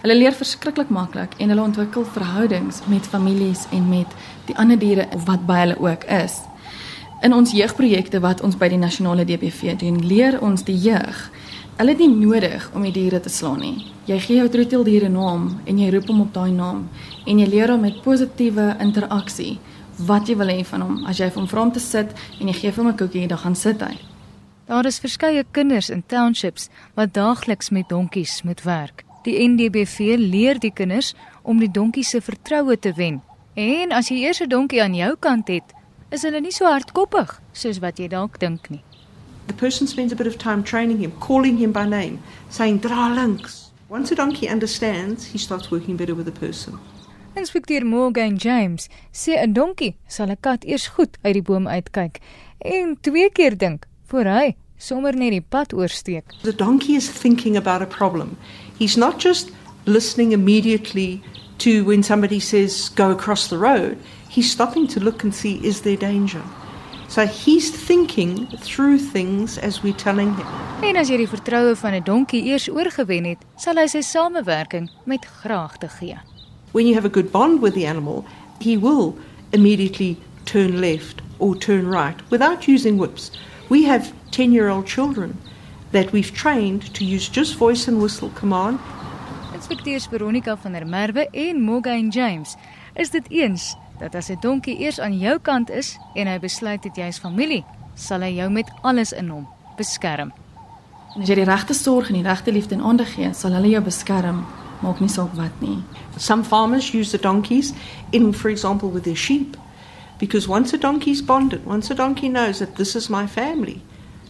Hulle leer verskriklik maklik en hulle ontwikkel verhoudings met families en met die ander diere wat by hulle ook is. In ons jeugprojekte wat ons by die nasionale DBV doen, leer ons die jeug Hulle het nie nodig om die diere te slaan nie. Jy gee jou troeteldier 'n naam en jy roep hom op daai naam en jy leer hom met positiewe interaksie wat jy wil hê van hom. As jy hom vra om te sit en jy gee hom 'n koekie, dan gaan sit hy. Daar is verskeie kinders in townships wat daagliks met donkies moet werk. Die NDBV leer die kinders om die donkie se vertroue te wen. En as jy eers 'n donkie aan jou kant het, is hulle nie so hardkoppig soos wat jy dalk dink nie. The person spends a bit of time training him, calling him by name, saying dra links. Once a donkey understands, he starts working better with the person. Inspekteur Morgan James sê 'n donkie sal 'n kat eers goed uit die boom uitkyk en twee keer dink voor hy sommer net die pad oorsteek. The donkey is thinking about a problem. He's not just listening immediately to when somebody says go across the road. He's stopping to look and see is there danger. So he's thinking through things as we're telling him. En as jy die vertroue van 'n donkie eers oorgewen het, sal hy sy samewerking met graagte gee. When you have a good bond with the animal, he will immediately turn left or turn right without using whips. We have 10 year old children that we've trained to use just voice and whistle command. Inspekteurs Veronica van der Merwe en Morgan James is dit eens dat as 'n donkie eers aan jou kant is en hy besluit dit jy's familie, sal hy jou met alles in hom beskerm. En as jy die regte sorg en die regte liefde en aandag gee, sal hulle jou beskerm maak nie saak wat nie. Some farmers use the donkeys in, for example, with their sheep. Because once a donkey's bonded, once a donkey knows that this is my family,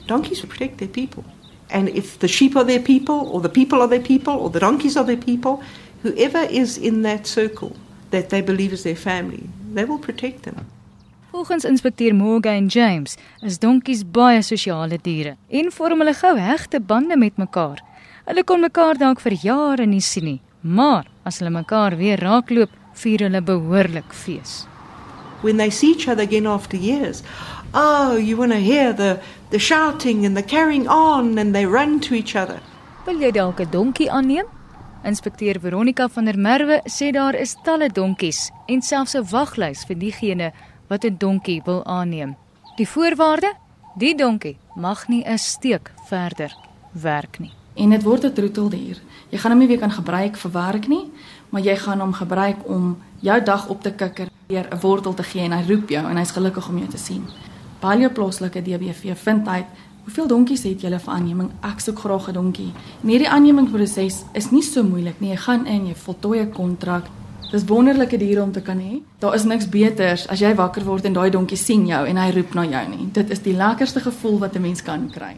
donkeys will protect their people. And if the sheep are their people, or the people are their people, or the donkeys are their people, whoever is in that circle that they believe is their family, they will protect them. Volgens inspekteur Morgan James is donkies baie sosiale diere en vorm hulle gou hegte bande met mekaar. Hulle kon mekaar dalk vir jare nie sien nie, maar as hulle mekaar weer raakloop, vier hulle behoorlik fees. When they see each other again after years, oh, you want to hear the the shouting and the carrying on and they run to each other. Wil jy dalk 'n donkie aanneem? Inspekteur Veronica van der Merwe sê daar is talle donkies en selfs 'n waglys vir diegene wat 'n donkie wil aanneem. Die voorwaarde: die donkie mag nie 'n steek verder werk nie en dit word 'n troeteldier. Jy gaan hom nie weer kan gebruik vir werk nie, maar jy gaan hom gebruik om jou dag op te kikker, deur 'n wortel te gee en hy roep jou en hy's gelukkig om jou te sien. Baie plaaslike DBV vind uit hoeveel donkies het julle vir aanneming? Ek soek graag 'n donkie. En hierdie aannemingsproses is nie so moeilik nie. Jy gaan in, jy voltooi 'n kontrak. Dis wonderlike diere om te kan hê. Daar is niks beters as jy wakker word en daai donkie sien jou en hy roep na jou nie. Dit is die lekkerste gevoel wat 'n mens kan kry.